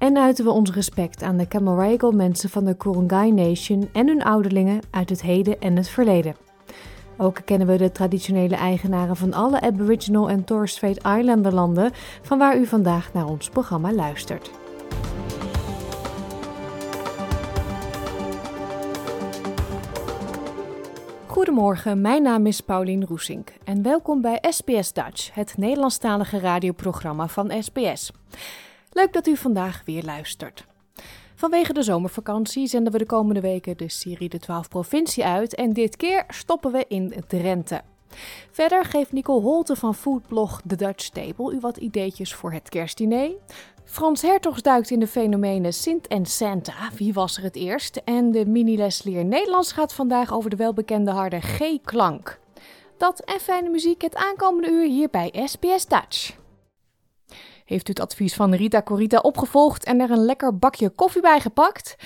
en uiten we ons respect aan de Camaragal mensen van de Kurungay Nation en hun ouderlingen uit het heden en het verleden. Ook kennen we de traditionele eigenaren van alle Aboriginal en Torres Strait Islander landen van waar u vandaag naar ons programma luistert. Goedemorgen, mijn naam is Paulien Roesink en welkom bij SBS Dutch, het Nederlandstalige radioprogramma van SBS. Leuk dat u vandaag weer luistert. Vanwege de zomervakantie zenden we de komende weken de serie De 12 Provincie uit en dit keer stoppen we in Drenthe. Verder geeft Nicole Holte van foodblog The Dutch Table u wat ideetjes voor het kerstdiner. Frans Hertogs duikt in de fenomenen Sint en Santa, wie was er het eerst? En de mini-les Leer Nederlands gaat vandaag over de welbekende harde G-klank. Dat en fijne muziek het aankomende uur hier bij SBS Dutch. Heeft u het advies van Rita Corita opgevolgd en er een lekker bakje koffie bij gepakt?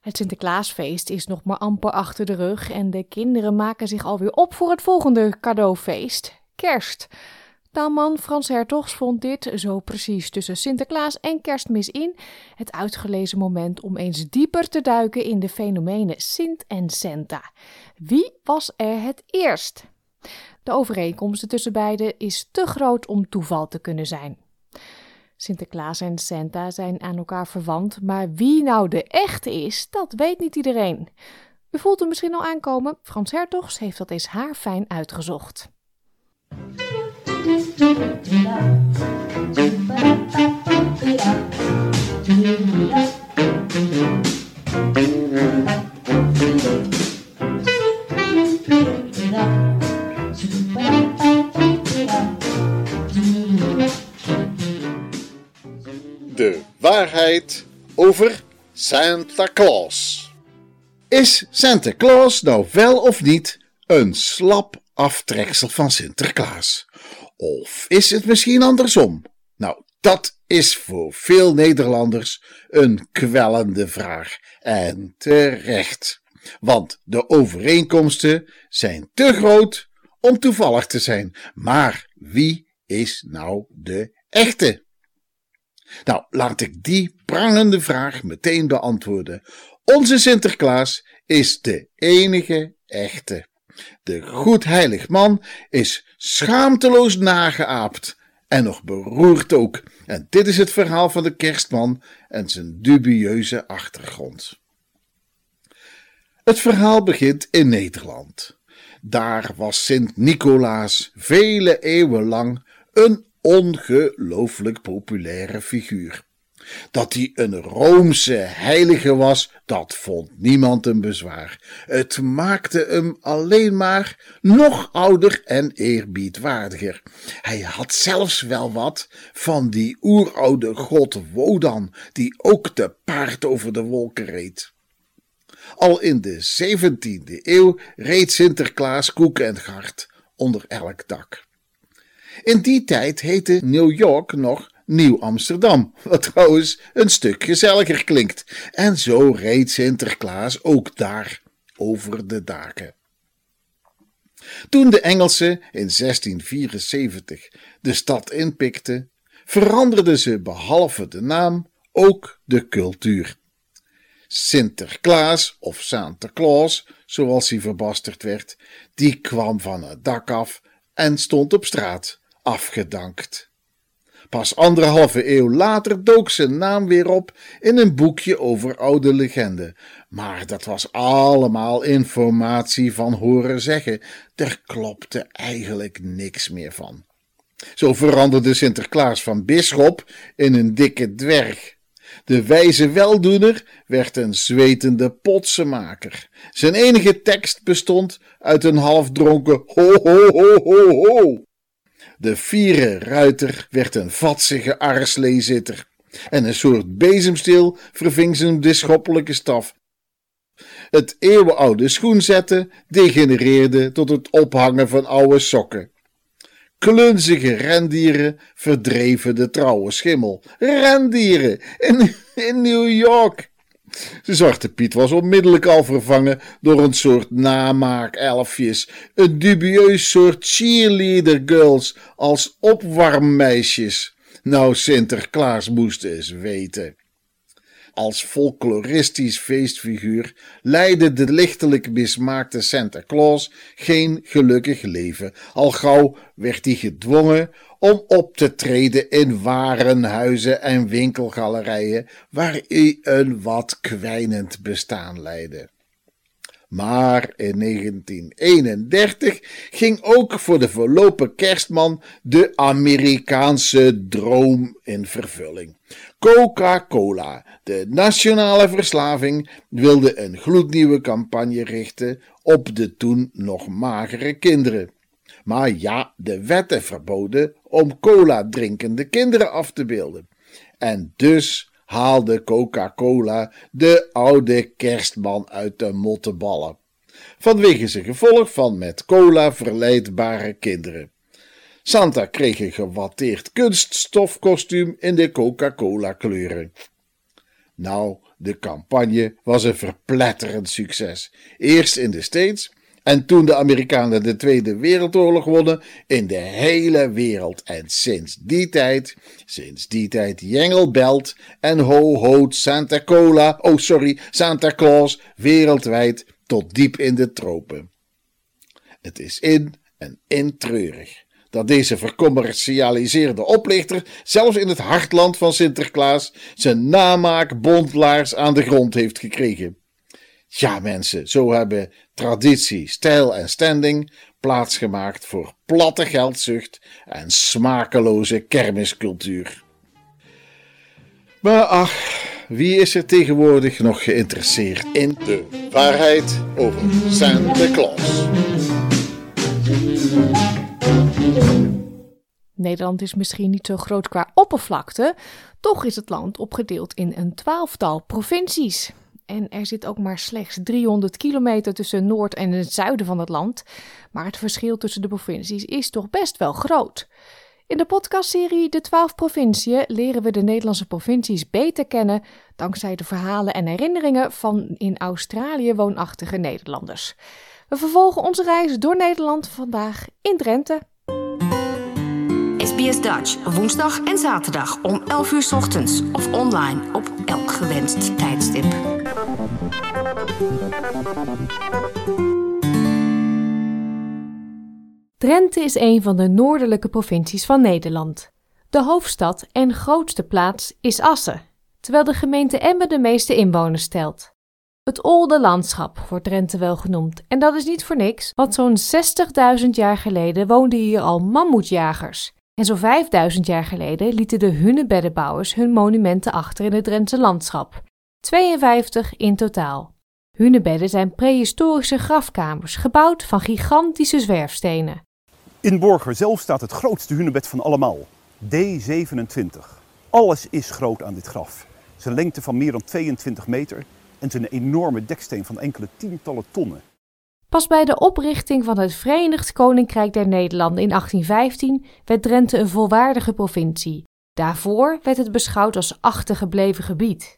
Het Sinterklaasfeest is nog maar amper achter de rug en de kinderen maken zich alweer op voor het volgende cadeaufeest, kerst. Taalman Frans Hertogs vond dit, zo precies tussen Sinterklaas en kerstmis in, het uitgelezen moment om eens dieper te duiken in de fenomenen Sint en Santa. Wie was er het eerst? De overeenkomsten tussen beiden is te groot om toeval te kunnen zijn. Sinterklaas en Santa zijn aan elkaar verwant, maar wie nou de echte is, dat weet niet iedereen. U voelt hem misschien al aankomen, Frans Hertogs heeft dat eens haarfijn uitgezocht. De waarheid over Santa Claus. Is Santa Claus nou wel of niet een slap aftreksel van Sinterklaas? Of is het misschien andersom? Nou, dat is voor veel Nederlanders een kwellende vraag. En terecht. Want de overeenkomsten zijn te groot om toevallig te zijn. Maar wie is nou de echte? Nou, laat ik die prangende vraag meteen beantwoorden. Onze Sinterklaas is de enige echte. De goedheilig man is schaamteloos nageaapt en nog beroerd ook. En dit is het verhaal van de kerstman en zijn dubieuze achtergrond. Het verhaal begint in Nederland. Daar was Sint Nicolaas vele eeuwen lang een ongelooflijk populaire figuur. Dat hij een Roomse heilige was, dat vond niemand een bezwaar. Het maakte hem alleen maar nog ouder en eerbiedwaardiger. Hij had zelfs wel wat van die oeroude god Wodan, die ook te paard over de wolken reed. Al in de 17e eeuw reed Sinterklaas koek en gart onder elk dak. In die tijd heette New York nog Nieuw Amsterdam, wat trouwens een stuk gezelliger klinkt. En zo reed Sinterklaas ook daar over de daken. Toen de Engelsen in 1674 de stad inpikten, veranderden ze behalve de naam ook de cultuur. Sinterklaas of Santa Claus, zoals hij verbasterd werd, die kwam van het dak af en stond op straat, afgedankt. Pas anderhalve eeuw later dook zijn naam weer op in een boekje over oude legenden. Maar dat was allemaal informatie van horen zeggen. Er klopte eigenlijk niks meer van. Zo veranderde Sinterklaas van bisschop in een dikke dwerg. De wijze weldoener werd een zwetende potsenmaker. Zijn enige tekst bestond uit een halfdronken ho ho ho ho ho. De vierde ruiter werd een vatsige arsleezitter en een soort bezemsteel verving zijn bisschoppelijke staf. het eeuwenoude schoenzetten degenereerde tot het ophangen van oude sokken. Klunzige rendieren verdreven de trouwe schimmel. Rendieren in, in New York. Zwarte Piet was onmiddellijk al vervangen door een soort namaak-elfjes, een dubieus soort cheerleader girls als opwarmmeisjes. Nou, Sinterklaas moest eens weten. Als folkloristisch feestfiguur leidde de lichtelijk mismaakte Santa Claus geen gelukkig leven. Al gauw werd hij gedwongen om op te treden in warenhuizen en winkelgalerijen, waar hij een wat kwijnend bestaan leidde. Maar in 1931 ging ook voor de verlopen kerstman de Amerikaanse droom in vervulling. Coca-Cola, de nationale verslaving, wilde een gloednieuwe campagne richten op de toen nog magere kinderen. Maar ja, de wetten verboden om cola drinkende kinderen af te beelden. En dus haalde Coca-Cola de oude kerstman uit de motteballen. Vanwege zijn gevolg van met cola verleidbare kinderen. Santa kreeg een gewatteerd kunststofkostuum in de Coca-Cola kleuren. Nou, de campagne was een verpletterend succes. Eerst in de States en toen de Amerikanen de Tweede Wereldoorlog wonnen in de hele wereld. En sinds die tijd, sinds die tijd Jengelbelt en Ho Ho Santa Cola, oh sorry, Santa Claus wereldwijd tot diep in de tropen. Het is in en in treurig dat deze vercommercialiseerde oplichter zelfs in het hartland van Sinterklaas zijn namaak bondlaars aan de grond heeft gekregen. Ja, mensen, zo hebben traditie, stijl en standing plaatsgemaakt voor platte geldzucht en smakeloze kermiscultuur. Maar ach, wie is er tegenwoordig nog geïnteresseerd in de waarheid over Santa Claus? Nederland is misschien niet zo groot qua oppervlakte, toch is het land opgedeeld in een twaalftal provincies. En er zit ook maar slechts 300 kilometer tussen Noord en het zuiden van het land. Maar het verschil tussen de provincies is toch best wel groot. In de podcastserie De 12 Provinciën leren we de Nederlandse provincies beter kennen dankzij de verhalen en herinneringen van in Australië woonachtige Nederlanders. We vervolgen onze reis door Nederland vandaag in Drenthe. SBS Dutch, woensdag en zaterdag om 11 uur ochtends of online op elk gewenst tijdstip. Drenthe is een van de noordelijke provincies van Nederland. De hoofdstad en grootste plaats is Assen, terwijl de gemeente Emmen de meeste inwoners telt. Het Olde Landschap wordt Drenthe wel genoemd, en dat is niet voor niks, want zo'n 60.000 jaar geleden woonden hier al mammoetjagers. En zo'n 5000 jaar geleden lieten de hunebeddenbouwers hun monumenten achter in het Drentse landschap. 52 in totaal. Hunebedden zijn prehistorische grafkamers, gebouwd van gigantische zwerfstenen. In Borger zelf staat het grootste hunebed van allemaal, D27. Alles is groot aan dit graf. Zijn lengte van meer dan 22 meter en zijn enorme deksteen van enkele tientallen tonnen. Pas bij de oprichting van het Verenigd Koninkrijk der Nederlanden in 1815 werd Drenthe een volwaardige provincie. Daarvoor werd het beschouwd als achtergebleven gebied.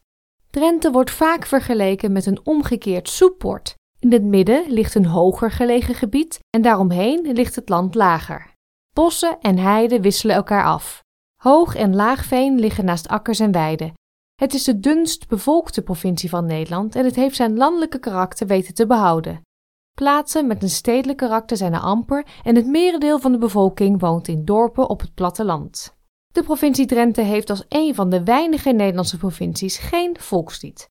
Drenthe wordt vaak vergeleken met een omgekeerd soepbord. In het midden ligt een hoger gelegen gebied en daaromheen ligt het land lager. Bossen en heiden wisselen elkaar af. Hoog en laagveen liggen naast akkers en weiden. Het is de dunst bevolkte provincie van Nederland en het heeft zijn landelijke karakter weten te behouden. Plaatsen met een stedelijk karakter zijn er amper en het merendeel van de bevolking woont in dorpen op het platteland. De provincie Drenthe heeft als een van de weinige Nederlandse provincies geen volkslied.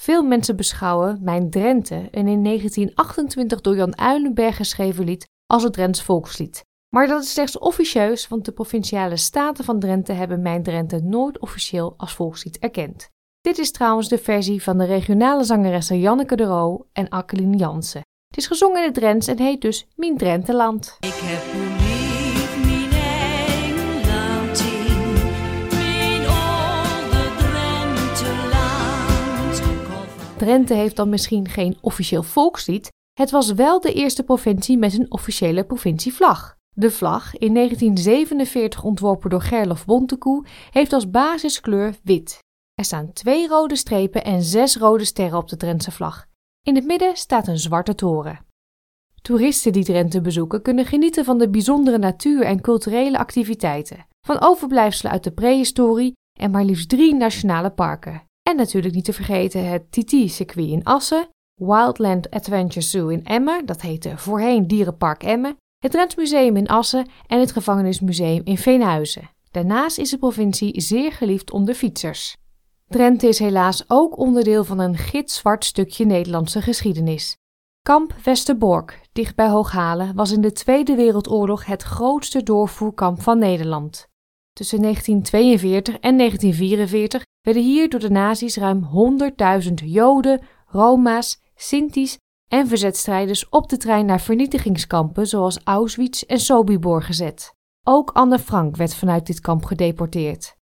Veel mensen beschouwen Mijn Drenthe, een in 1928 door Jan Uilenberg geschreven lied, als het Drents volkslied. Maar dat is slechts officieus, want de provinciale staten van Drenthe hebben Mijn Drenthe nooit officieel als volkslied erkend. Dit is trouwens de versie van de regionale zangeressen Janneke de Roo en Akkeline Jansen. Het is gezongen in het Drents en heet dus Mien Drenteland. Ik heb Drenthe heeft dan misschien geen officieel volkslied, het was wel de eerste provincie met een officiële provincievlag. De vlag, in 1947 ontworpen door Gerlof Bontekoe, heeft als basiskleur wit. Er staan twee rode strepen en zes rode sterren op de Drentse vlag. In het midden staat een zwarte toren. Toeristen die Drenthe bezoeken kunnen genieten van de bijzondere natuur en culturele activiteiten, van overblijfselen uit de prehistorie en maar liefst drie nationale parken. En natuurlijk niet te vergeten het TT-circuit in Assen, Wildland Adventure Zoo in Emmen, dat heette voorheen Dierenpark Emmen, het Drents Museum in Assen en het Gevangenismuseum in Veenhuizen. Daarnaast is de provincie zeer geliefd onder fietsers. Drenthe is helaas ook onderdeel van een gitzwart stukje Nederlandse geschiedenis. Kamp Westerbork, dicht bij Hooghalen, was in de Tweede Wereldoorlog het grootste doorvoerkamp van Nederland. Tussen 1942 en 1944 werden hier door de nazi's ruim 100.000 Joden, Roma's, Sinti's en verzetstrijders op de trein naar vernietigingskampen zoals Auschwitz en Sobibor gezet. Ook Anne Frank werd vanuit dit kamp gedeporteerd.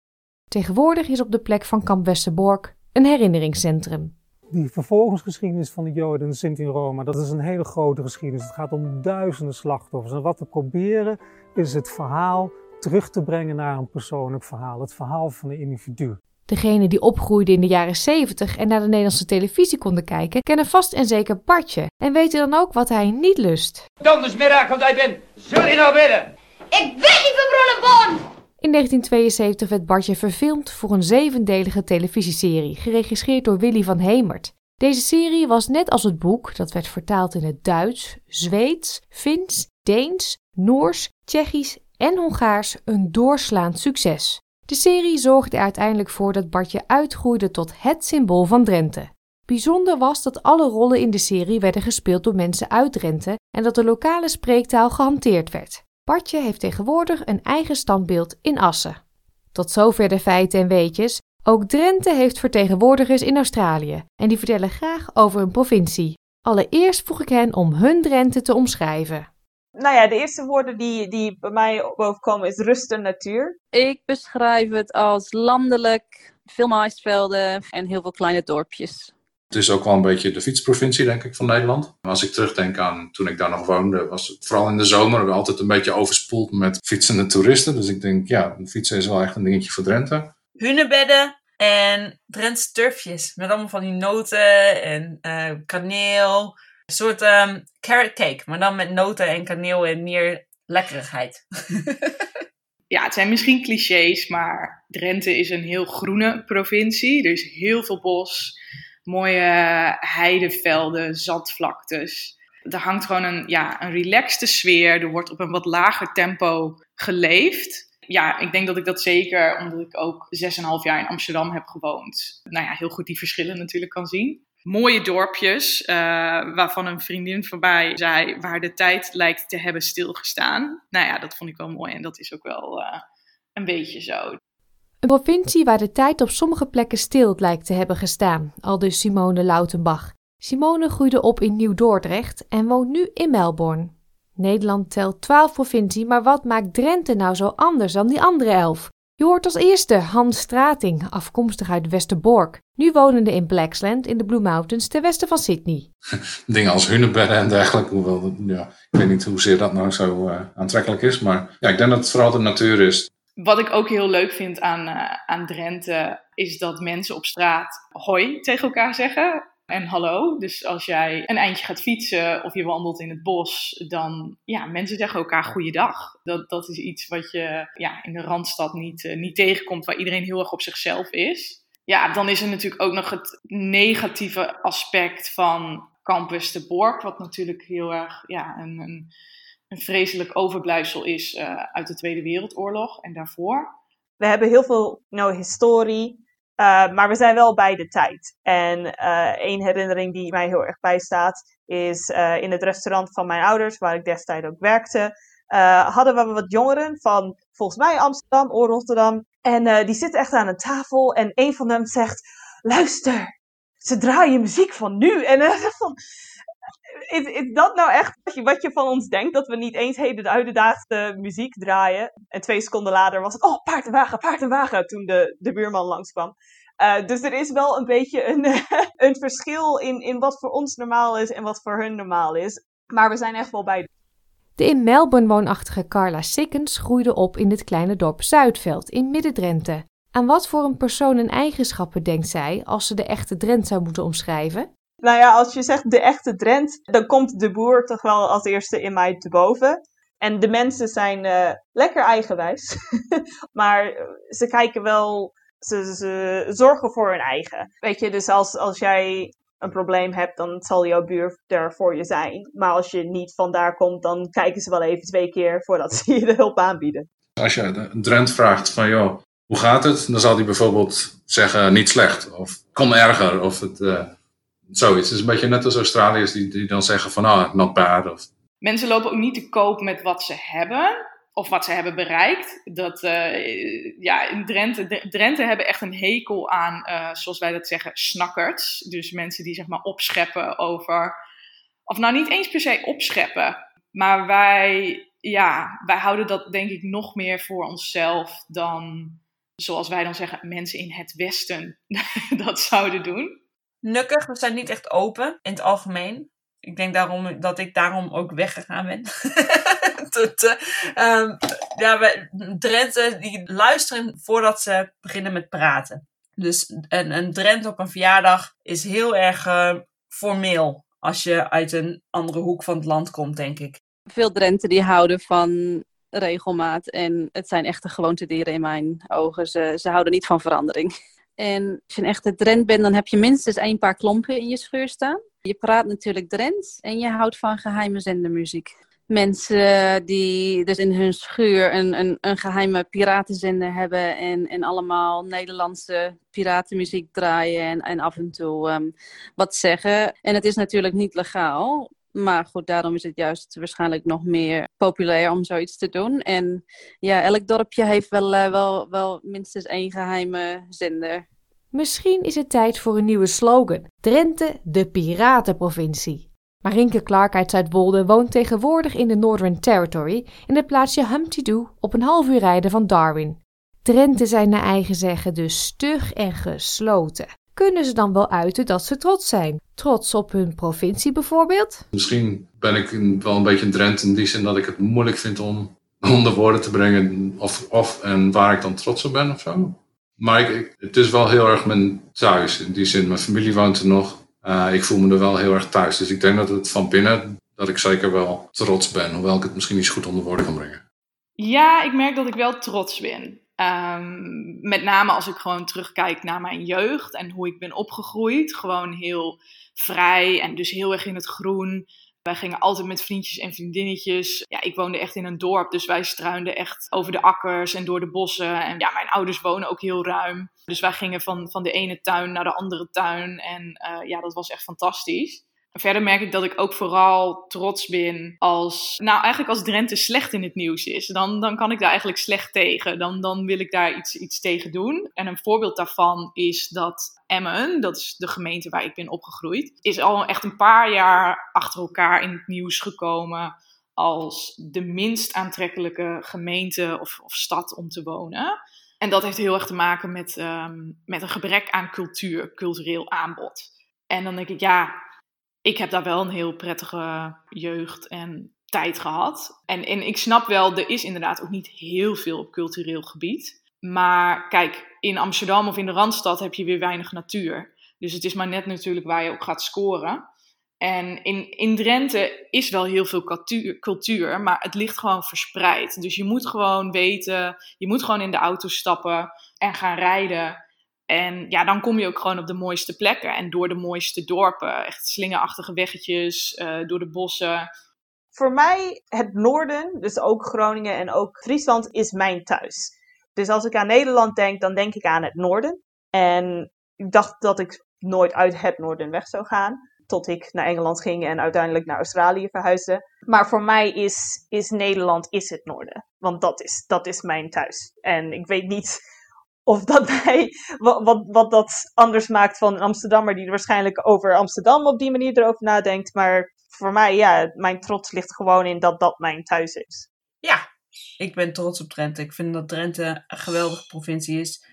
Tegenwoordig is op de plek van kamp Westerbork een herinneringscentrum. Die vervolgingsgeschiedenis van de Joden en Sinti en Roma, dat is een hele grote geschiedenis. Het gaat om duizenden slachtoffers. En wat we proberen is het verhaal terug te brengen naar een persoonlijk verhaal. Het verhaal van een individu. Degenen die opgroeiden in de jaren 70 en naar de Nederlandse televisie konden kijken, kennen vast en zeker Bartje en weten dan ook wat hij niet lust. Dondersmiddag, want ik ben. Zul je nou willen? Ik weet niet van Bronnenborn! In 1972 werd Bartje verfilmd voor een zevendelige televisieserie, geregisseerd door Willy van Hemert. Deze serie was net als het boek, dat werd vertaald in het Duits, Zweeds, Fins, Deens, Noors, Tsjechisch en Hongaars, een doorslaand succes. De serie zorgde er uiteindelijk voor dat Bartje uitgroeide tot het symbool van Drenthe. Bijzonder was dat alle rollen in de serie werden gespeeld door mensen uit Drenthe en dat de lokale spreektaal gehanteerd werd. Bartje heeft tegenwoordig een eigen standbeeld in Assen. Tot zover de feiten en weetjes. Ook Drenthe heeft vertegenwoordigers in Australië en die vertellen graag over hun provincie. Allereerst vroeg ik hen om hun Drenthe te omschrijven. Nou ja, de eerste woorden die, die bij mij bovenkomen is rust en natuur. Ik beschrijf het als landelijk, veel maisvelden en heel veel kleine dorpjes. Het is ook wel een beetje de fietsprovincie, denk ik, van Nederland. Als ik terugdenk aan toen ik daar nog woonde, was het vooral in de zomer altijd een beetje overspoeld met fietsende toeristen. Dus ik denk, ja, fietsen is wel echt een dingetje voor Drenthe. Hunebedden en Drentse turfjes. Met allemaal van die noten en eh, kaneel. Een soort ehm, carrot cake, maar dan met noten en kaneel en meer lekkerigheid. Ja, het zijn misschien clichés, maar Drenthe is een heel groene provincie. Er is heel veel bos, mooie heidevelden, zandvlaktes. Er hangt gewoon een, ja, een relaxte sfeer. Er wordt op een wat lager tempo geleefd. Ja, ik denk dat ik dat zeker, omdat ik ook 6,5 jaar in Amsterdam heb gewoond, nou ja, heel goed die verschillen natuurlijk kan zien. Mooie dorpjes, eh, waarvan een vriendin voorbij zei, waar de tijd lijkt te hebben stilgestaan. Nou ja, dat vond ik wel mooi en dat is ook wel eh, een beetje zo. Een provincie waar de tijd op sommige plekken stil lijkt te hebben gestaan, aldus Simone Lautenbach. Simone groeide op in Nieuw-Dordrecht en woont nu in Melbourne. Nederland telt 12 provincies, maar wat maakt Drenthe nou zo anders dan die andere elf? Je hoort als eerste Hans Strating, afkomstig uit Westerbork, nu wonende in Blacksland in de Blue Mountains ten westen van Sydney. Dingen als hunebedden en dergelijke, hoewel, dat- ja, ik weet niet hoezeer dat nou zo eh, aantrekkelijk is. Maar ja, ik denk dat het vooral de natuur is. Wat ik ook heel leuk vind aan, eh, aan Drenthe is dat mensen op straat hoi tegen elkaar zeggen. En hallo. Dus als jij een eindje gaat fietsen of je wandelt in het bos, dan ja, mensen zeggen elkaar goeiedag. Dat, dat is iets wat je ja, in de Randstad niet, eh, niet tegenkomt, waar iedereen heel erg op zichzelf is. Ja, dan is er natuurlijk ook nog het negatieve aspect van Kamp Westerbork, wat natuurlijk heel erg ja, een, een, een vreselijk overblijfsel is eh, uit de Tweede Wereldoorlog en daarvoor. We hebben heel veel nou, historie, eh, maar we zijn wel bij de tijd. En eh één herinnering die mij heel erg bijstaat, is eh, in het restaurant van mijn ouders, waar ik destijds ook werkte, hadden we wat jongeren van volgens mij Amsterdam of Rotterdam. En die zitten echt aan een tafel en een van hem zegt, luister, ze draaien muziek van nu. En van, is, is dat nou echt wat je, wat je van ons denkt? Dat we niet eens heden huidendaagse muziek draaien? En twee seconden later was het, oh, paard en wagen, paard en wagen, toen de, de buurman langskwam. Eh, dus er is wel een beetje een, een verschil in, in wat voor ons normaal is en wat voor hun normaal is. Maar we zijn echt wel bij. De in Melbourne woonachtige Carla Sikkens groeide op in het kleine dorp Zuidveld in Midden-Drenthe. Aan wat voor een persoon en eigenschappen denkt zij als ze de echte Drent zou moeten omschrijven? Nou ja, als je zegt de echte Drent, dan komt de boer toch wel als eerste in mij te boven. En de mensen zijn eh, lekker eigenwijs. maar ze kijken wel, ze, ze zorgen voor hun eigen. Weet je, dus als, als jij een probleem hebt, dan zal jouw buur er voor je zijn. Maar als je niet vandaar komt, dan kijken ze wel even twee keer voordat ze je de hulp aanbieden. Als je een Drent vraagt van, joh, hoe gaat het? Dan zal hij bijvoorbeeld zeggen, niet slecht. Of kom erger. Of het, uh, zoiets. Het is een beetje net als Australiërs die, die dan zeggen van, ah, not bad. Of... Mensen lopen ook niet te koop met wat ze hebben. Of wat ze hebben bereikt. Dat, uh, ja, in Drenthe, Drenthe hebben echt een hekel aan, uh, zoals wij dat zeggen, snakkerts. Dus mensen die zeg maar opscheppen over, of nou niet eens per se opscheppen. Maar wij, ja, wij houden dat denk ik nog meer voor onszelf dan, zoals wij dan zeggen, mensen in het Westen dat zouden doen. Nukkig, we zijn niet echt open in het algemeen. Ik denk daarom dat ik daarom ook weggegaan ben. Tot, um, ja, wij, Drenthe die luisteren voordat ze beginnen met praten. Dus een, een Drent op een verjaardag is heel erg uh, formeel als je uit een andere hoek van het land komt, denk ik. Veel Drenten die houden van regelmaat en het zijn echte gewoontedieren in mijn ogen. Ze, ze houden niet van verandering. En als je een echte Drent bent, dan heb je minstens een paar klompen in je scheur staan. Je praat natuurlijk Drents en je houdt van geheime zendermuziek. Mensen die dus in hun schuur een, een, een geheime piratenzender hebben en, en allemaal Nederlandse piratenmuziek draaien en, en af en toe um, wat zeggen. En het is natuurlijk niet legaal, maar goed, daarom is het juist waarschijnlijk nog meer populair om zoiets te doen. En ja, elk dorpje heeft wel, uh, wel, wel minstens één geheime zender. Misschien is het tijd voor een nieuwe slogan. Drenthe, de piratenprovincie. Marinke Clark uit Zuidwolde woont tegenwoordig in de Northern Territory in het plaatsje Humpty Doo op een half uur rijden van Darwin. Drenthe zijn naar eigen zeggen dus stug en gesloten. Kunnen ze dan wel uiten dat ze trots zijn? Trots op hun provincie bijvoorbeeld? Misschien ben ik wel een beetje een Drenthe in die zin dat ik het moeilijk vind om onder woorden te brengen of, of en waar ik dan trots op ben of zo. Maar ik, ik, het is wel heel erg mijn thuis. In die zin, mijn familie woont er nog. Uh, ik voel me er wel heel erg thuis. Dus ik denk dat het van binnen, dat ik zeker wel trots ben. Hoewel ik het misschien niet zo goed onder woorden kan brengen. Ja, ik merk dat ik wel trots ben. Um, met name als ik gewoon terugkijk naar mijn jeugd en hoe ik ben opgegroeid. Gewoon heel vrij en dus heel erg in het groen. Wij gingen altijd met vriendjes en vriendinnetjes. Ja, ik woonde echt in een dorp, dus wij struinden echt over de akkers en door de bossen. En ja, mijn ouders wonen ook heel ruim. Dus wij gingen van, van de ene tuin naar de andere tuin. En uh, ja, dat was echt fantastisch. Verder merk ik dat ik ook vooral trots ben als, nou eigenlijk als Drenthe slecht in het nieuws is, dan, dan kan ik daar eigenlijk slecht tegen. Dan, dan wil ik daar iets, iets tegen doen. En een voorbeeld daarvan is dat Emmen, dat is de gemeente waar ik ben opgegroeid, is al echt een paar jaar achter elkaar in het nieuws gekomen als de minst aantrekkelijke gemeente of, of stad om te wonen. En dat heeft heel erg te maken met, um, met een gebrek aan cultuur, cultureel aanbod. En dan denk ik, ja, ik heb daar wel een heel prettige jeugd en tijd gehad. En, en ik snap wel, er is inderdaad ook niet heel veel op cultureel gebied. Maar kijk, in Amsterdam of in de Randstad heb je weer weinig natuur. Dus het is maar net natuurlijk waar je op gaat scoren. En in, in Drenthe is wel heel veel cultuur, cultuur, maar het ligt gewoon verspreid. Dus je moet gewoon weten, je moet gewoon in de auto stappen en gaan rijden. En ja, dan kom je ook gewoon op de mooiste plekken en door de mooiste dorpen. Echt slingerachtige weggetjes, uh, door de bossen. Voor mij, het noorden, dus ook Groningen en ook Friesland, is mijn thuis. Dus als ik aan Nederland denk, dan denk ik aan het noorden. En ik dacht dat ik nooit uit het noorden weg zou gaan. Tot ik naar Engeland ging en uiteindelijk naar Australië verhuisde. Maar voor mij is, is Nederland is het noorden. Want dat is, dat is mijn thuis. En ik weet niet of dat mij, wat, wat, wat dat anders maakt van een Amsterdammer die er waarschijnlijk over Amsterdam op die manier erover nadenkt. Maar voor mij, ja, mijn trots ligt gewoon in dat dat mijn thuis is. Ja, ik ben trots op Drenthe. Ik vind dat Drenthe een geweldige provincie is.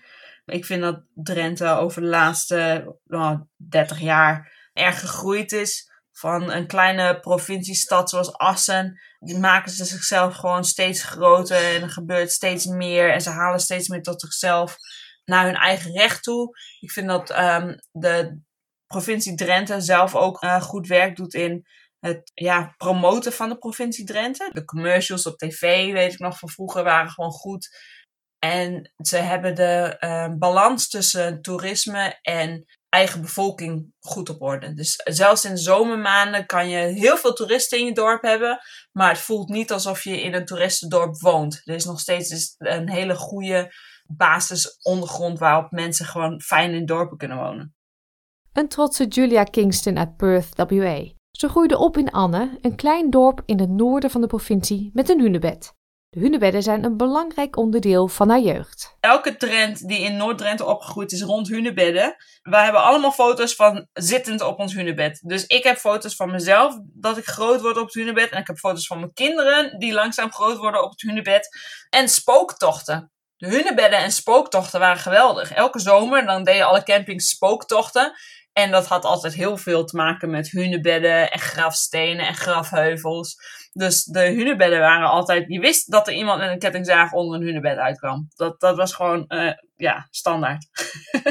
Ik vind dat Drenthe over de laatste nou, 30 jaar erg gegroeid is. Van een kleine provinciestad zoals Assen. Die maken ze zichzelf gewoon steeds groter. En er gebeurt steeds meer. En ze halen steeds meer tot zichzelf naar hun eigen recht toe. Ik vind dat ehm, de provincie Drenthe zelf ook eh, goed werk doet in het ja, promoten van de provincie Drenthe. De commercials op tv, weet ik nog van vroeger, waren gewoon goed. En ze hebben de eh, balans tussen toerisme en eigen bevolking goed op orde. Dus zelfs in de zomermaanden kan je heel veel toeristen in je dorp hebben, maar het voelt niet alsof je in een toeristendorp woont. Er is nog steeds dus een hele goede basisondergrond waarop mensen gewoon fijn in dorpen kunnen wonen. Een trotse Julia Kingston uit Perth, WA. Ze groeide op in Anne, een klein dorp in het noorden van de provincie met een hunebed. De hunebedden zijn een belangrijk onderdeel van haar jeugd. Elke trend die in Noord-Drenthe opgegroeid is rond hunebedden. Wij hebben allemaal foto's van zittend op ons hunebed. Dus ik heb foto's van mezelf dat ik groot word op het hunebed. En ik heb foto's van mijn kinderen die langzaam groot worden op het hunebed. En spooktochten. De hunebedden en spooktochten waren geweldig. Elke zomer dan deden alle campings spooktochten. En dat had altijd heel veel te maken met hunebedden en grafstenen en grafheuvels. Dus de hunebedden waren altijd... Je wist dat er iemand met een kettingzaag onder een hunebed uitkwam. Dat, dat was gewoon, uh, ja, standaard.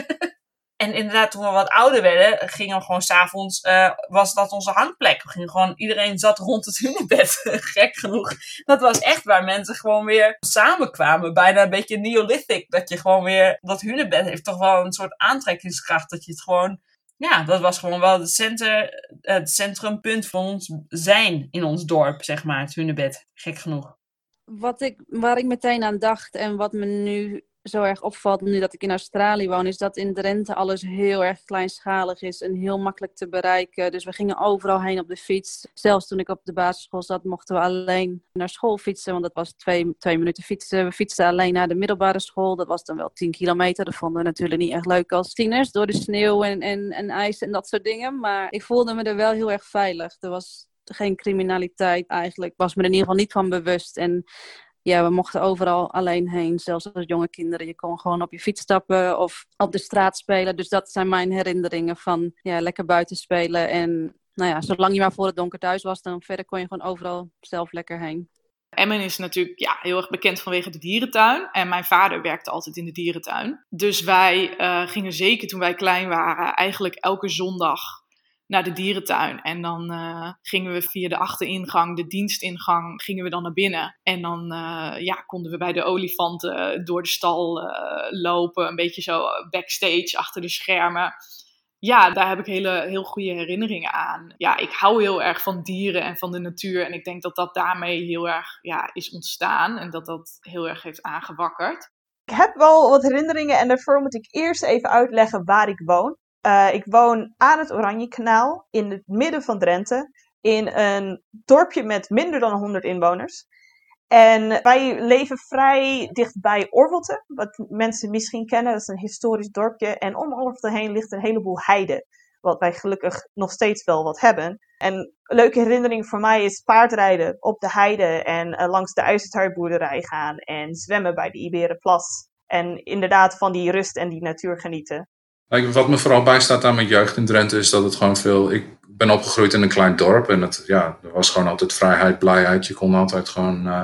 en inderdaad, toen we wat ouder werden, gingen we gewoon s'avonds... Uh, was dat onze hangplek. We gingen gewoon, iedereen zat rond het hunebed. Gek genoeg. Dat was echt waar mensen gewoon weer samenkwamen. Bijna een beetje neolithic. Dat je gewoon weer... Dat hunebed heeft toch wel een soort aantrekkingskracht. Dat je het gewoon ja, dat was gewoon wel het, center, het centrumpunt van ons zijn in ons dorp, zeg maar, het hunebed. Gek genoeg. Wat ik, waar ik meteen aan dacht en wat me nu zo erg opvalt nu dat ik in Australië woon, is dat in Drenthe alles heel erg kleinschalig is en heel makkelijk te bereiken. Dus we gingen overal heen op de fiets. Zelfs toen ik op de basisschool zat, mochten we alleen naar school fietsen, want dat was twee, twee minuten fietsen. We fietsten alleen naar de middelbare school, dat was dan wel 10 kilometer. Dat vonden we natuurlijk niet echt leuk als tieners, door de sneeuw en, en, en ijs en dat soort dingen. Maar ik voelde me er wel heel erg veilig. Er was geen criminaliteit eigenlijk. Was me er in ieder geval niet van bewust. En ja, we mochten overal alleen heen, zelfs als jonge kinderen. Je kon gewoon op je fiets stappen of op de straat spelen. Dus dat zijn mijn herinneringen van ja, lekker buiten spelen. En nou ja, zolang je maar voor het donker thuis was, dan verder kon je gewoon overal zelf lekker heen. Emmen is natuurlijk ja, heel erg bekend vanwege de dierentuin. En mijn vader werkte altijd in de dierentuin. Dus wij uh, gingen zeker toen wij klein waren, eigenlijk elke zondag naar de dierentuin. En dan uh, gingen we via de achteringang, de dienstingang, gingen we dan naar binnen. En dan uh, ja, konden we bij de olifanten door de stal uh, lopen. Een beetje zo backstage, achter de schermen. Ja, daar heb ik hele, heel goede herinneringen aan. Ja, ik hou heel erg van dieren en van de natuur. En ik denk dat dat daarmee heel erg ja, is ontstaan. En dat dat heel erg heeft aangewakkerd. Ik heb wel wat herinneringen en daarvoor moet ik eerst even uitleggen waar ik woon. Uh, ik woon aan het Oranjekanaal in het midden van Drenthe. In een dorpje met minder dan 100 inwoners. En wij leven vrij dicht bij Orvelte, wat mensen misschien kennen. Dat is een historisch dorpje. En om Orvelte heen ligt een heleboel heide. Wat wij gelukkig nog steeds wel wat hebben. En een leuke herinnering voor mij is paardrijden op de heide. En uh, langs de ijzertuigboerderij gaan. En zwemmen bij de Iberenplas. En inderdaad van die rust en die natuur genieten. Wat me vooral bijstaat aan mijn jeugd in Drenthe is dat het gewoon veel. Ik ben opgegroeid in een klein dorp en het, ja, er was gewoon altijd vrijheid, blijheid. Je kon altijd gewoon. Uh,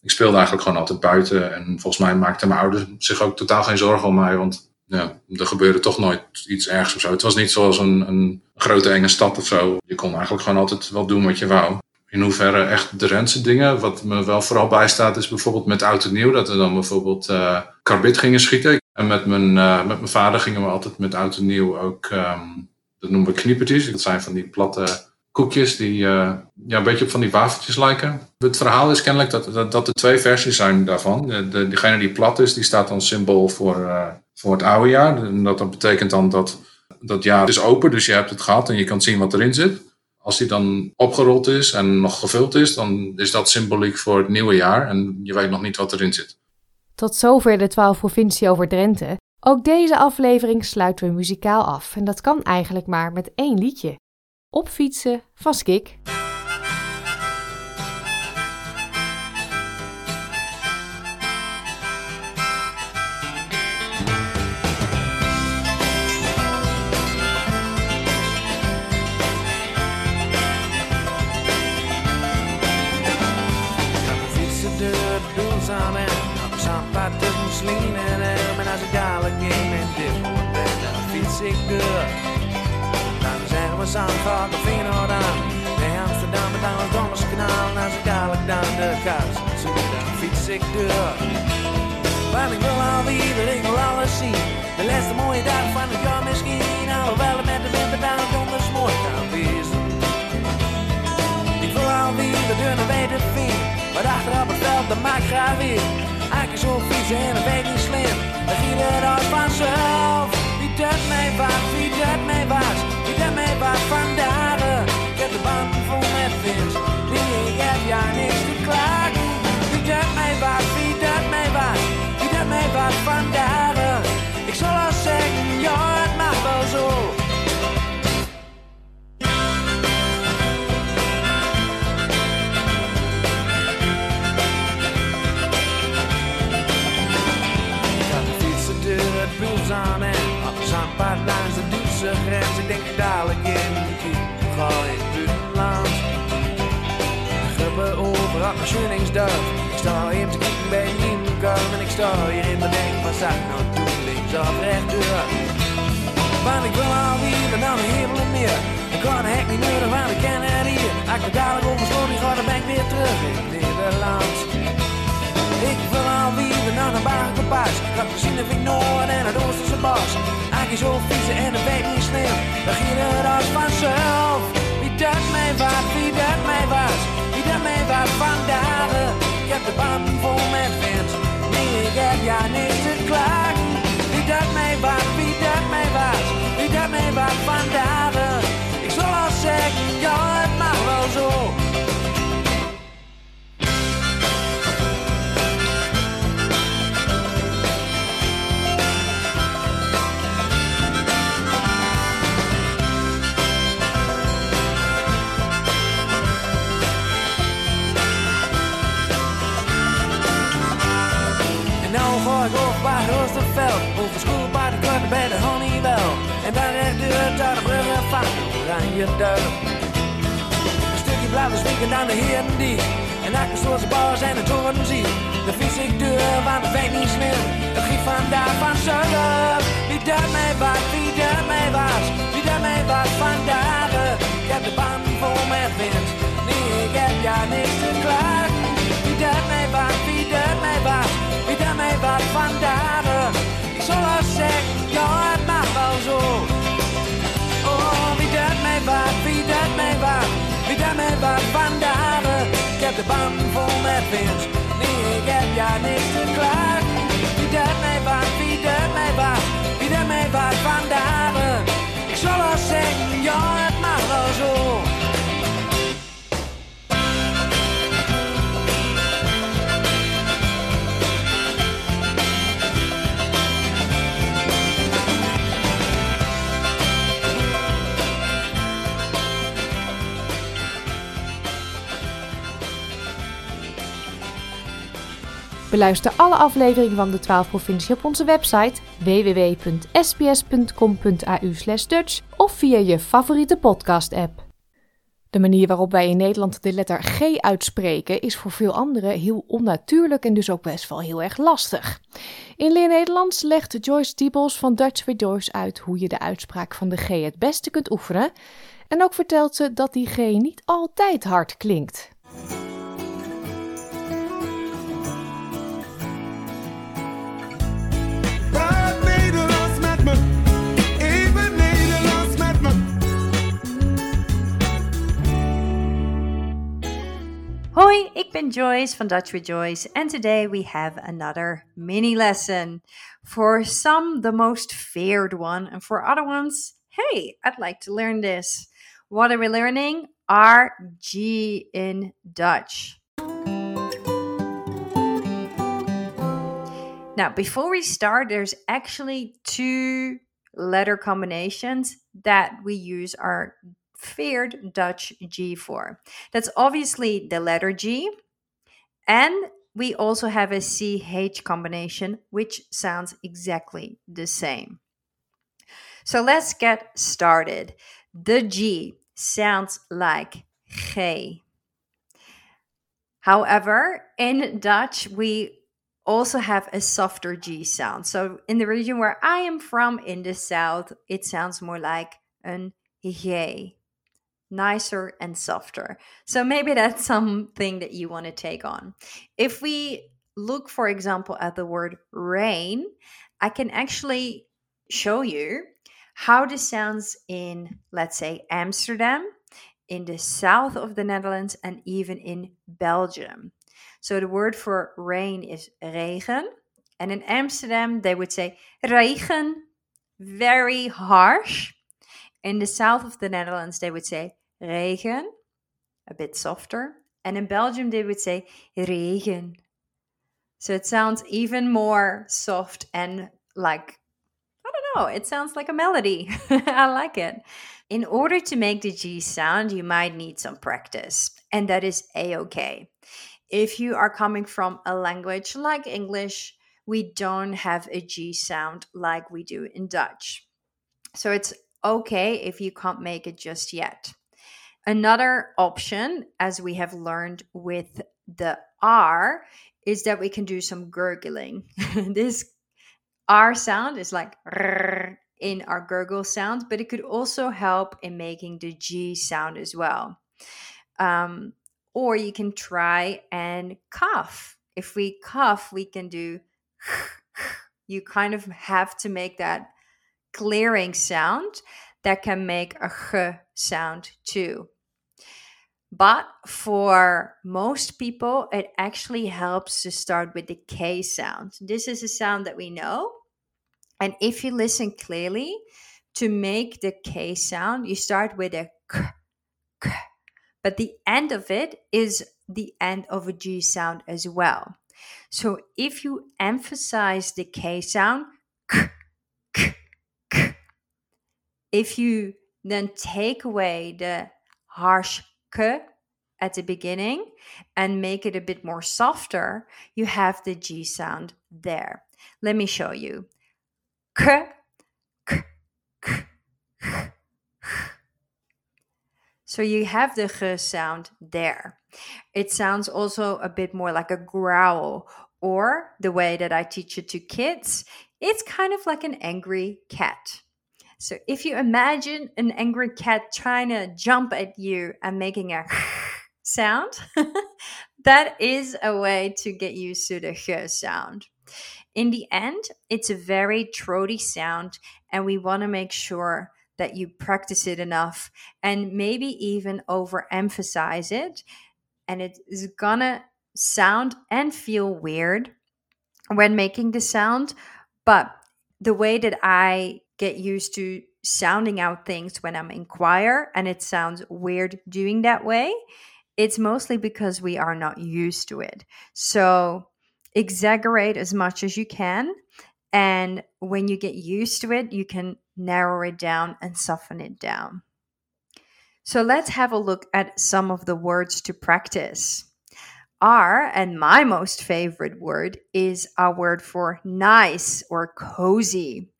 ik speelde eigenlijk gewoon altijd buiten. En volgens mij maakten mijn ouders zich ook totaal geen zorgen om mij. Want ja, er gebeurde toch nooit iets ergs of zo. Het was niet zoals een, een grote enge stad of zo. Je kon eigenlijk gewoon altijd wel doen wat je wou. In hoeverre echt de dingen. Wat me wel vooral bijstaat is bijvoorbeeld met oud en nieuw. Dat we dan bijvoorbeeld uh, karbit gingen schieten. En met mijn, uh, met mijn vader gingen we altijd met oud en nieuw ook, um, dat noemen we kniepertjes. Dat zijn van die platte koekjes die uh, ja, een beetje op van die wafeltjes lijken. Het verhaal is kennelijk dat, dat, er twee versies zijn daarvan. De, de, degene die plat is, die staat dan symbool voor, uh, voor het oude jaar. En dat, dat betekent dan dat dat jaar is open, dus je hebt het gehad en je kan zien wat erin zit. Als die dan opgerold is en nog gevuld is, dan is dat symboliek voor het nieuwe jaar. En je weet nog niet wat erin zit. Tot zover de 12 provincie over Drenthe. Ook deze aflevering sluiten we muzikaal af. En dat kan eigenlijk maar met één liedje. Opfietsen van Skik. Gaat of Feyenoord aan. Bij Amsterdam met aan het Donderskanaal. En als ik dadelijk dan de kast zie, dan fiets ik door. Want ik wil alweer, ik wil alles zien. De laatste mooie dag van het jaar misschien. Alhoewel het met de winter dan donders mooi kan wezen. Ik wil alweer de deur naar weten vind. Maar achter op het veld, dat maakt graag weer. Eigenlijk zo fietsen en dat weet niet slim. Dan giet het als vanzelf. Wie dat mij was, wie dat mij was. Wie dat mij was vandaag. Ik heb de band vol met vins. Sta hier in de denk, wat zou ik nou doen, links of rechtdoor? Want ik wil alweer en dan een hemel en meer. Ik kan de hek niet nodig, want ik ken het hier. Als ik dadelijk oversloot, die ga, dan ben ik weer terug in Nederland. Ik wil alweer naar een bagenpas. Ik had gezien ik Noord en het Oosterse bos. Eigenlijk zo fietsen en het weet niet slim. Dan ging het als vanzelf. Wie dat mij was, wie dat mij was. Wie dat mij was vandaag. Ik heb de band vol met vent. Ik heb ja niks te klagen. Wie dat mij was, wie dat mij was. Wie dat mij was vandaag. Ik zal al zeggen, ja het mag wel zo. Ik. Over school bij de kort bij de Honeywell. En dan recht door naar de bruggen van Oranje Duin. Een stukje blauwe zwieken aan de heren die. En achter zoals de bars en de toren zie. Dan fiets ik door, want het weet niet slim. Het giet vandaag van zullen. Wie mij was, wie mij was. Wie mij was vandaag. Ik heb de band vol met wind. Nee, ik heb ja niks te klagen. Vandaag. Ik zal al zeggen, ja het mag wel zo. Oh, wie dat mij was, wie dat mij was. Wie dat mij was vandaag. Ik heb de band vol met wind. Nee, ik heb ja niks te klagen. Wie dat mij was, wie dat mij was. Wie dat mij was vandaag. Ik zal al zeggen, ja het mag wel zo. Beluister alle afleveringen van de 12 provincie op onze website www.sbs.com.au Dutch of via je favoriete podcast-app. De manier waarop wij in Nederland de letter G uitspreken is voor veel anderen heel onnatuurlijk en dus ook best wel heel erg lastig. In Leer Nederlands legt Joyce Diebels van Dutch with Joyce uit hoe je de uitspraak van de G het beste kunt oefenen. En ook vertelt ze dat die G niet altijd hard klinkt. Ben Joyce van Dutch with Joyce, and today we have another mini lesson. For some, the most feared one, and for other ones, hey, I'd like to learn this. What are we learning? RG in Dutch. Now, before we start, there's actually two letter combinations that we use our feared Dutch G4. That's obviously the letter G, and we also have a CH combination, which sounds exactly the same. So let's get started. The G sounds like G. However, in Dutch, we also have a softer G sound. So in the region where I am from in the south, it sounds more like an G, nicer and softer. So maybe that's something that you want to take on. If we look, for example, at the word rain, I can actually show you how this sounds in, let's say, Amsterdam, in the south of the Netherlands, and even in Belgium. So the word for rain is regen. And in Amsterdam, they would say regen, very harsh. In the south of the Netherlands, they would say regen, a bit softer. And in Belgium, they would say regen. So it sounds even more soft and like, I don't know, it sounds like a melody. I like it. In order to make the G sound, you might need some practice, and that is a okay. If you are coming from a language like English, we don't have a G sound like we do in Dutch. So it's okay if you can't make it just yet. Another option, as we have learned with the R, is that we can do some gurgling. this R sound is like in our gurgle sound, but it could also help in making the G sound as well. Um, or you can try and cough. If we cough, we can do, you kind of have to make that clearing sound that can make a sound too. But for most people, it actually helps to start with the K sound. This is a sound that we know. And if you listen clearly, to make the K sound, you start with a k, k, but the end of it is the end of a G sound as well. So if you emphasize the K sound, k, k, k, if you then take away the harsh at the beginning and make it a bit more softer, you have the G sound there. Let me show you. K, k, k, k. So you have the g sound there. It sounds also a bit more like a growl, or the way that I teach it to kids, it's kind of like an angry cat. So if you imagine an angry cat trying to jump at you and making a sound, that is a way to get used to the g sound. In the end, it's a very throaty sound, and we want to make sure that you practice it enough and maybe even overemphasize it. And it is gonna sound and feel weird when making the sound, but the way that I get used to sounding out things when I'm in choir and it sounds weird doing that way, it's mostly because we are not used to it. So exaggerate as much as you can. And when you get used to it, you can narrow it down and soften it down. So let's have a look at some of the words to practice. R, and my most favorite word, is our word for nice or cozy.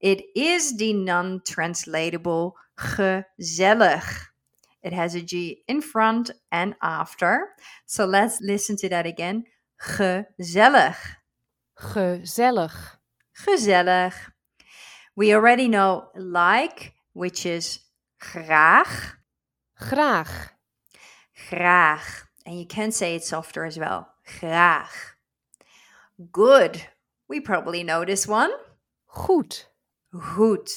It is the non translatable gezellig. It has a G in front and after. So let's listen to that again. Gezellig. Gezellig. Gezellig. We already know like, which is graag. Graag. Graag. And you can say it softer as well. Graag. Good. We probably know this one. Goed. Goed.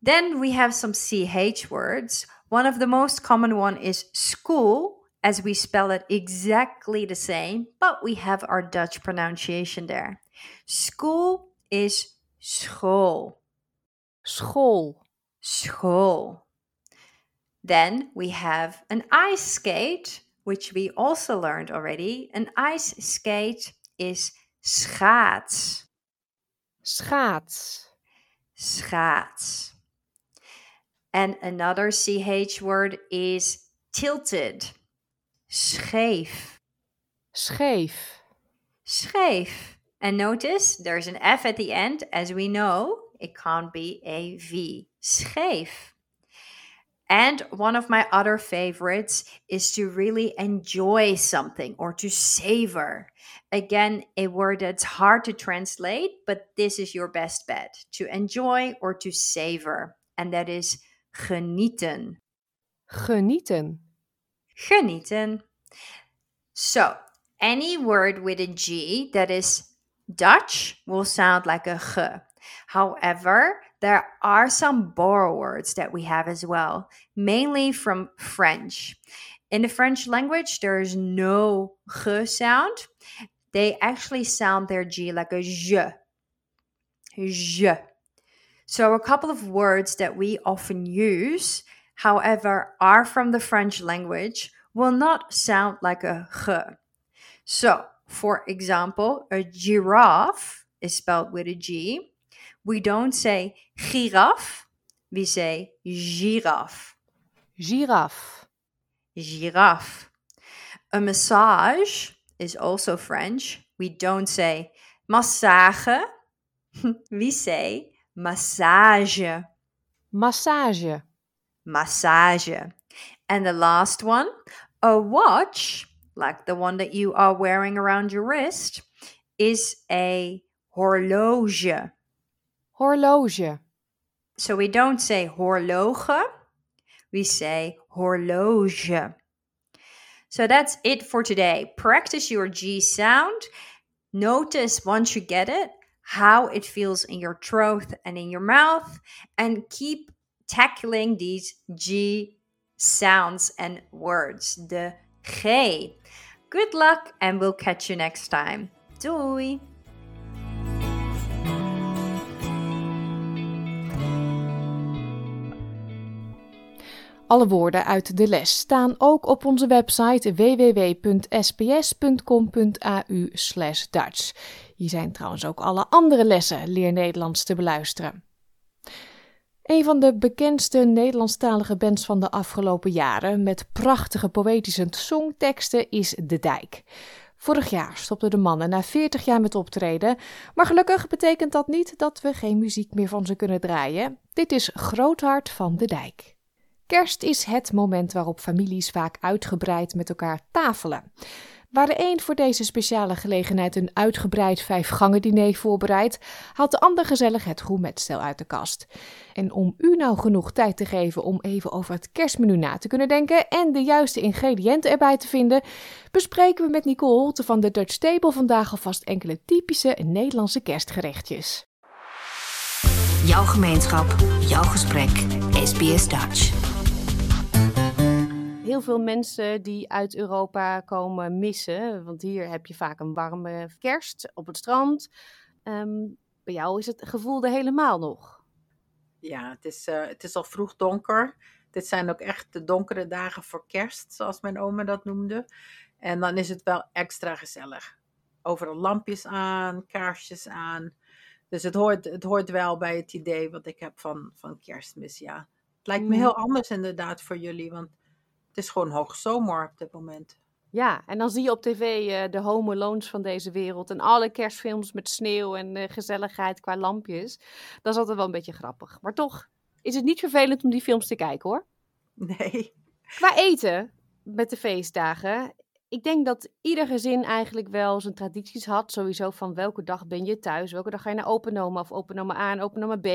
Then we have some CH words. One of the most common one is school, as we spell it exactly the same, but we have our Dutch pronunciation there. School is school. School. School. Then we have an ice skate, which we also learned already. An ice skate is schaats. Schaats. Schaats. And another CH word is tilted. Scheef. Scheef. Scheef. And notice there's an F at the end. As we know, it can't be a V. Scheef. And one of my other favorites is to really enjoy something or to savor. Again, a word that's hard to translate, but this is your best bet to enjoy or to savor. And that is genieten. Genieten. Genieten. So, any word with a G that is Dutch will sound like a g. However, there are some borrow words that we have as well, mainly from French. In the French language, there is no g sound. They actually sound their G like a je. Je. So, a couple of words that we often use, however, are from the French language, will not sound like a g. So, for example, a giraffe is spelled with a G. We don't say giraffe, we say giraffe. Giraffe. Giraffe. A massage is also French. We don't say massage, we say massage. Massage. Massage. And the last one, a watch, like the one that you are wearing around your wrist, is a horloge. Horloge. So we don't say horloge, we say horloge. So that's it for today. Practice your G sound. Notice once you get it how it feels in your throat and in your mouth, and keep tackling these G sounds and words. The G. Good luck, and we'll catch you next time. Doei! Alle woorden uit de les staan ook op onze website www.sps.com.au Dutch. Hier zijn trouwens ook alle andere lessen Leer Nederlands te beluisteren. Een van de bekendste Nederlandstalige bands van de afgelopen jaren met prachtige poëtische songteksten is De Dijk. Vorig jaar stopten de mannen na 40 jaar met optreden, maar gelukkig betekent dat niet dat we geen muziek meer van ze kunnen draaien. Dit is Groothart van De Dijk. Kerst is het moment waarop families vaak uitgebreid met elkaar tafelen. Waar de een voor deze speciale gelegenheid een uitgebreid vijfgangen diner voorbereidt, haalt de ander gezellig het gourmetstel uit de kast. En om u nou genoeg tijd te geven om even over het kerstmenu na te kunnen denken en de juiste ingrediënten erbij te vinden, bespreken we met Nicole Holte van de Dutch Table vandaag alvast enkele typische Nederlandse kerstgerechtjes. Jouw gemeenschap, jouw gesprek, SBS Dutch. Heel veel mensen die uit Europa komen missen, want hier heb je vaak een warme kerst op het strand. Ehm, bij jou is het gevoel er helemaal nog. Ja, het is, eh, het is al vroeg donker. Dit zijn ook echt de donkere dagen voor kerst, zoals mijn oma dat noemde. En dan is het wel extra gezellig. Overal lampjes aan, kaarsjes aan. Dus het hoort, het hoort wel bij het idee wat ik heb van, van kerstmis, ja. Het lijkt me Mm. heel anders inderdaad voor jullie, want is gewoon hoogzomer op dit moment. Ja, en dan zie je op tv eh, de Home Alones van deze wereld en alle kerstfilms met sneeuw en eh, gezelligheid qua lampjes. Dat is altijd wel een beetje grappig. Maar toch is het niet vervelend om die films te kijken hoor. Nee. Qua eten met de feestdagen. Ik denk dat ieder gezin eigenlijk wel zijn tradities had. Sowieso van welke dag ben je thuis? Welke dag ga je naar openoma of openoma A en openoma B?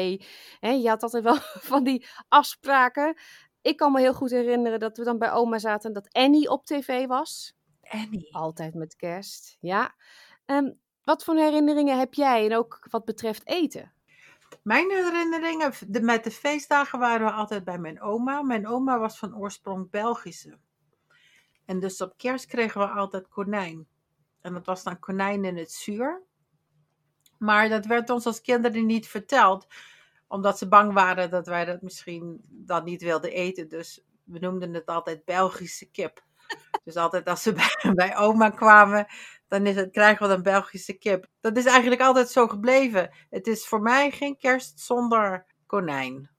Je had altijd wel van die afspraken. Ik kan me heel goed herinneren dat we dan bij oma zaten en dat Annie op tv was. Annie. Altijd met kerst, ja. Ehm, wat voor herinneringen heb jij en ook wat betreft eten? Mijn herinneringen de, met de feestdagen waren we altijd bij mijn oma. Mijn oma was van oorsprong Belgische. En dus op kerst kregen we altijd konijn. En dat was dan konijn in het zuur. Maar dat werd ons als kinderen niet verteld. Omdat ze bang waren dat wij dat misschien dan niet wilden eten. Dus we noemden het altijd Belgische kip. Dus altijd als ze bij, bij oma kwamen, dan is het, krijgen we dan Belgische kip. Dat is eigenlijk altijd zo gebleven. Het is voor mij geen kerst zonder konijn.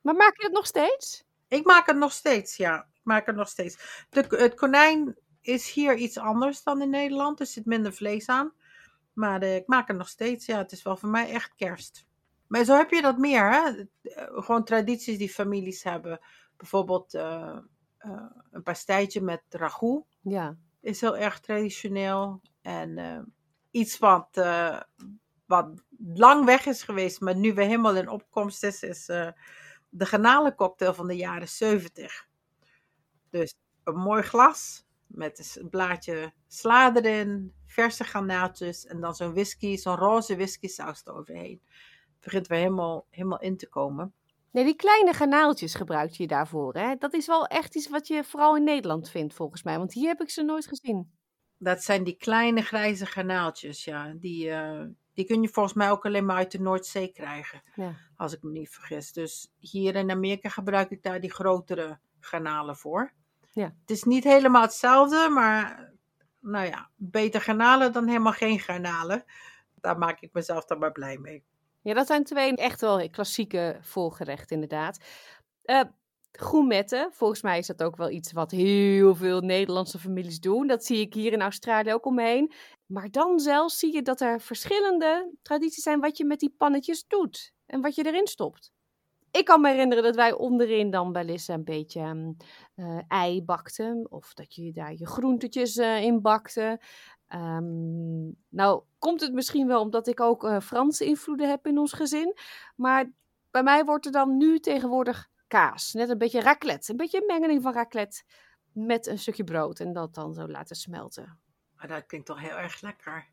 Maar maak je het nog steeds? Ik maak het nog steeds, ja. Ik maak het nog steeds. De, het konijn is hier iets anders dan in Nederland. Er zit minder vlees aan. Maar eh, ik maak het nog steeds, ja. Het is wel voor mij echt kerst. Maar zo heb je dat meer, hè. Eh, Gewoon tradities die families hebben. Bijvoorbeeld eh, eh, een pastijtje met ragout Ja. is heel erg traditioneel. En iets wat, wat lang weg is geweest, maar nu weer helemaal in opkomst is, is de garnalencocktail van de jaren 70. Dus een mooi glas met een blaadje sla erin, verse garnaaltjes en dan zo'n whisky, zo'n roze whisky saus eroverheen. Begint weer helemaal, helemaal in te komen. Nee, die kleine garnaaltjes gebruik je daarvoor. Hè? Dat is wel echt iets wat je vooral in Nederland vindt, volgens mij. Want hier heb ik ze nooit gezien. Dat zijn die kleine grijze garnaaltjes, ja. Die, eh, die kun je volgens mij ook alleen maar uit de Noordzee krijgen, Ja. als ik me niet vergis. Dus hier in Amerika gebruik ik daar die grotere garnalen voor. Ja. Het is niet helemaal hetzelfde, maar nou ja, beter garnalen dan helemaal geen garnalen. Daar maak ik mezelf dan maar blij mee. Ja, dat zijn twee echt wel klassieke voorgerechten, inderdaad. Gourmetten, volgens mij is dat ook wel iets wat heel veel Nederlandse families doen. Dat zie ik hier in Australië ook omheen. Maar dan zelfs zie je dat er verschillende tradities zijn wat je met die pannetjes doet en wat je erin stopt. Ik kan me herinneren dat wij onderin dan wel eens een beetje ehm, eh, ei bakten. Of dat je daar je groentetjes eh, in bakte. Ehm, nou, komt het misschien wel omdat ik ook eh, Franse invloeden heb in ons gezin. Maar bij mij wordt er dan nu tegenwoordig kaas. Net een beetje raclette. Een beetje een mengeling van raclette met een stukje brood. En dat dan zo laten smelten. Maar dat klinkt toch heel erg lekker.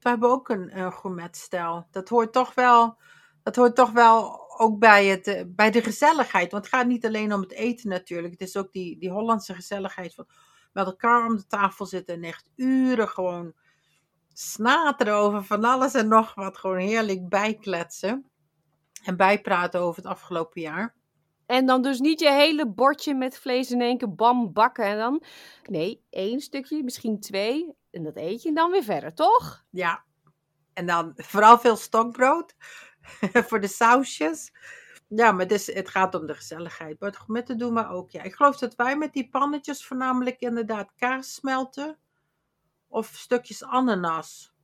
We hebben ook een, gourmetstijl. Dat hoort toch wel, dat hoort toch wel ook bij, het, eh, bij de gezelligheid. Want het gaat niet alleen om het eten natuurlijk. Het is ook die, die Hollandse gezelligheid van met elkaar om de tafel zitten en echt uren gewoon snateren over van alles en nog wat. Gewoon heerlijk bijkletsen en bijpraten over het afgelopen jaar. En dan dus niet je hele bordje met vlees in één keer bam bakken en dan. Nee, één stukje, misschien twee. En dat eet je dan weer verder, toch? Ja. En dan vooral veel stokbrood voor de sausjes. Ja, maar dus, het gaat om de gezelligheid. Maar het gourmetten doen we ook. Ja. Ik geloof dat wij met die pannetjes voornamelijk inderdaad kaas smelten. Of stukjes ananas.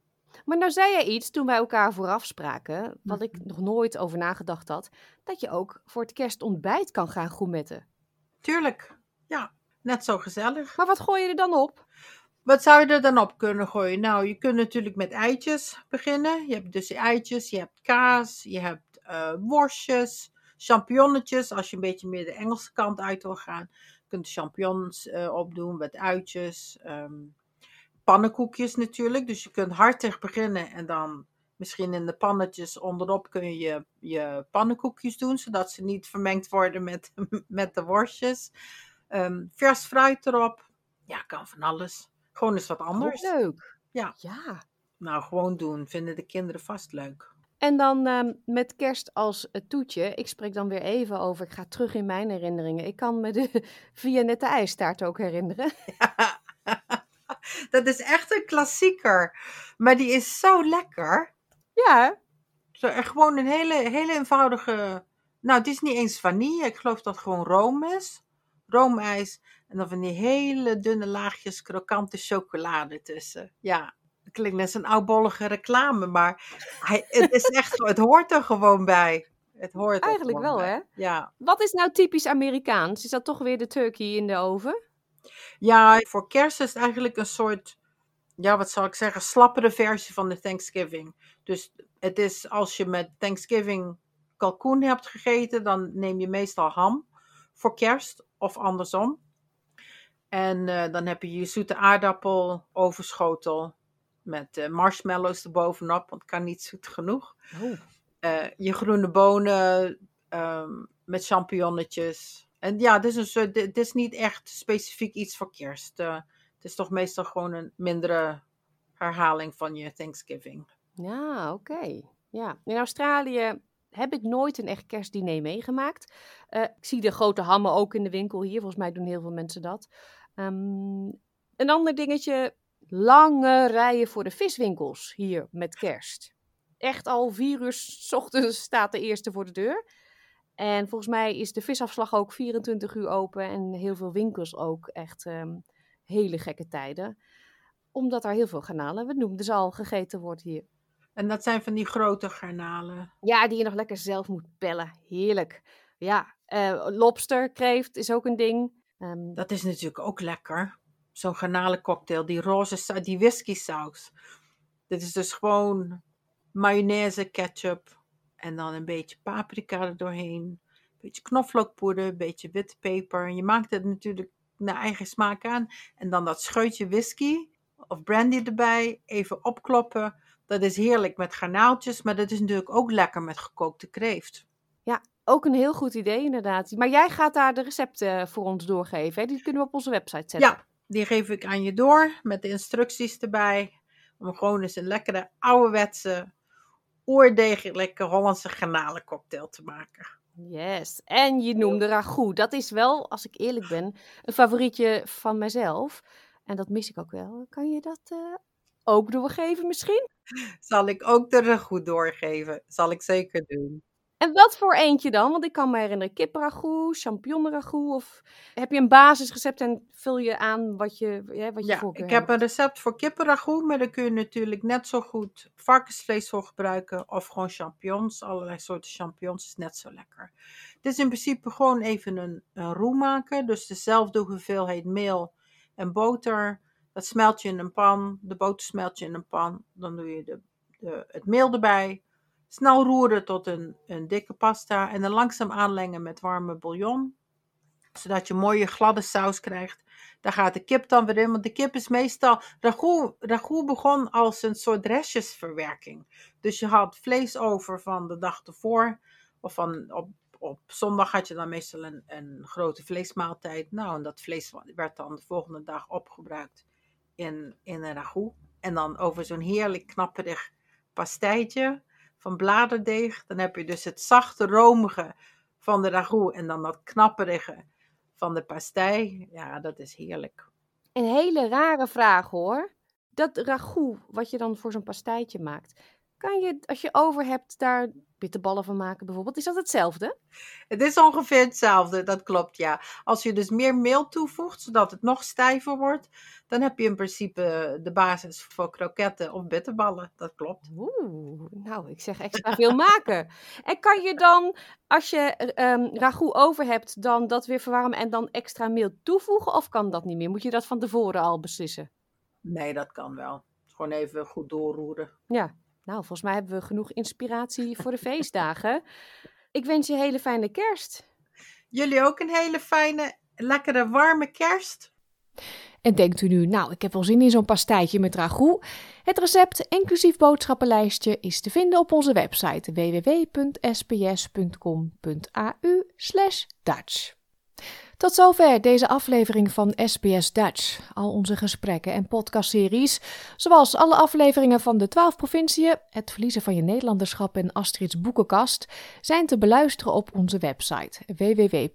Maar nou zei jij iets toen wij elkaar vooraf spraken, wat ik nog nooit over nagedacht had, dat je ook voor het kerstontbijt kan gaan gourmetten. Tuurlijk, ja, net zo gezellig. Maar wat gooi je er dan op? Wat zou je er dan op kunnen gooien? Nou, je kunt natuurlijk met eitjes beginnen. Je hebt dus eitjes, je hebt kaas, je hebt eh, worstjes, champignonnetjes. Als je een beetje meer de Engelse kant uit wil gaan, je kunt champignons eh, opdoen met uitjes. ehm, pannenkoekjes natuurlijk. Dus je kunt hartig beginnen en dan misschien in de pannetjes onderop kun je je, je pannenkoekjes doen, zodat ze niet vermengd worden met, met de worstjes. Ehm, vers fruit erop. Ja, kan van alles. Gewoon eens wat anders. leuk. Ja. Ja. Nou, gewoon doen. Vinden de kinderen vast leuk. En dan ehm, met kerst als eh, toetje. Ik spreek dan weer even over. Ik ga terug in mijn herinneringen. Ik kan me de Vianette ijstaart ook herinneren. Dat is echt een klassieker. Maar die is zo lekker. Ja. Zo, gewoon een hele, hele eenvoudige... Nou, het is niet eens vanille. Ik geloof dat het gewoon room is. Roomijs. En dan van die hele dunne laagjes krokante chocolade tussen. Ja, klinkt net een oudbollige reclame. Maar hij, het is echt... Het hoort er gewoon bij. Het hoort Eigenlijk wel, bij. hè? Ja. Wat is nou typisch Amerikaans? Is dat toch weer de turkey in de oven? Ja, voor kerst is het eigenlijk een soort, ja, wat zal ik zeggen, slappere versie van de Thanksgiving. Dus het is als je met Thanksgiving kalkoen hebt gegeten, dan neem je meestal ham voor kerst of andersom. En eh, dan heb je je zoete aardappel overschotel met eh, marshmallows erbovenop, want het kan niet zoet genoeg. Eh, je groene bonen ehm, met champignonnetjes. En ja, het is, een soort, het is niet echt specifiek iets voor kerst. Eh, het is toch meestal gewoon een mindere herhaling van je Thanksgiving. Ja, oké. Ja. In Australië heb ik nooit een echt kerstdiner meegemaakt. Ik zie de grote hammen ook in de winkel hier. Volgens mij doen heel veel mensen dat. Ehm, een ander dingetje. Lange rijen voor de viswinkels hier met kerst. Echt al vier uur s ochtends staat de eerste voor de deur. En volgens mij is de visafslag ook 24 uur open. En heel veel winkels ook echt ehm, hele gekke tijden. Omdat er heel veel garnalen, we noemden ze al, gegeten wordt hier. En dat zijn van die grote garnalen. Ja, die je nog lekker zelf moet pellen. Heerlijk. Ja, eh, lobster, kreeft is ook een ding. Ehm, Dat is natuurlijk ook lekker. Zo'n garnalencocktail, die roze die whisky saus. Dit is dus gewoon mayonaise, ketchup en dan een beetje paprika er doorheen. Een beetje knoflookpoeder, een beetje witte peper. Je maakt het natuurlijk naar eigen smaak aan. En dan dat scheutje whisky of brandy erbij, even opkloppen. Dat is heerlijk met garnaaltjes, maar dat is natuurlijk ook lekker met gekookte kreeft. ja, ook een heel goed idee inderdaad. Maar jij gaat daar de recepten voor ons doorgeven. Hè? Die kunnen we op onze website zetten. Ja, die geef ik aan je door met de instructies erbij. Om gewoon eens een lekkere, ouderwetse, oerdegelijke Hollandse garnalencocktail te maken. Yes. En je noemde ragout. Dat is wel, als ik eerlijk ben, een favorietje van mezelf. En dat mis ik ook wel. Kan je dat eh, ook doorgeven misschien? Zal ik ook de ragout doorgeven? Zal ik zeker doen. En wat voor eentje dan? Want ik kan me herinneren, kipragout, champignonragout. Of heb je een basisrecept en vul je aan wat je, ja, wat je Ja, ik heb een recept voor kippenragout, maar daar kun je natuurlijk net zo goed varkensvlees voor gebruiken. Of gewoon champignons, allerlei soorten champignons is net zo lekker. Het is in principe gewoon even een, een roux maken. Dus dezelfde hoeveelheid meel en boter. Dat smelt je in een pan. De boter smelt je in een pan. Dan doe je de, de, het meel erbij. Snel roeren tot een, een dikke pasta. En dan langzaam aanlengen met warme bouillon. Zodat je mooie gladde saus krijgt. Daar gaat de kip dan weer in. Want de kip is meestal. Ragout, begon als een soort restjesverwerking. Dus je had vlees over van de dag ervoor. Of van op, op zondag had je dan meestal een, een grote vleesmaaltijd. Nou, en dat vlees werd dan de volgende dag opgebruikt in, in een ragout. En dan over zo'n heerlijk knapperig pastijtje van bladerdeeg. Dan heb je dus het zachte, romige van de ragout. En dan dat knapperige van de pastij. Ja, dat is heerlijk. Een hele rare vraag hoor. Dat ragout, wat je dan voor zo'n pastijtje maakt. Kan je, als je over hebt, daar bitterballen van maken bijvoorbeeld? Is dat hetzelfde? Het is ongeveer hetzelfde, dat klopt ja. Als je dus meer meel toevoegt, zodat het nog stijver wordt, dan heb je in principe de basis voor kroketten of bitterballen. Dat klopt. Oeh, nou, ik zeg extra veel maken. En kan je dan, als je ehm ragout over hebt, dan dat weer verwarmen en dan extra meel toevoegen? Of kan dat niet meer? Moet je dat van tevoren al beslissen? Nee, dat kan wel. Gewoon even goed doorroeren. Ja, nou, volgens mij hebben we genoeg inspiratie voor de feestdagen. Ik wens je een hele fijne kerst. Jullie ook een hele fijne, lekkere, warme kerst. En denkt u nu, nou, ik heb wel zin in zo'n pastijtje met ragout? Het recept, inclusief boodschappenlijstje, is te vinden op onze website www.sbs.com.au Dutch. Tot zover deze aflevering van SBS Dutch. Al onze gesprekken en podcastseries, zoals alle afleveringen van de 12 provinciën, het verliezen van je Nederlanderschap en Astrid's boekenkast, zijn te beluisteren op onze website www.sbs.com.au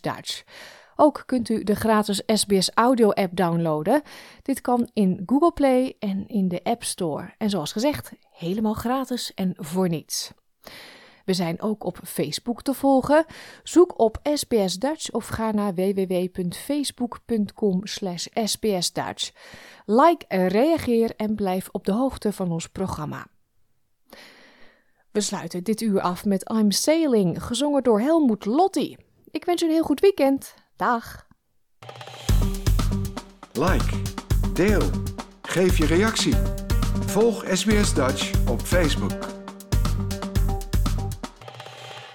Dutch. Ook kunt u de gratis SBS Audio app downloaden. Dit kan in Google Play en in de App Store. En zoals gezegd, helemaal gratis en voor niets. We zijn ook op Facebook te volgen. Zoek op SBS Dutch of ga naar www.facebook.com sbsdutch. Like, reageer en blijf op de hoogte van ons programma. We sluiten dit uur af met I'm Sailing, gezongen door Helmoet Lotti. Ik wens u een heel goed weekend. Dag. Like, deel, geef je reactie. Volg SBS Dutch op Facebook.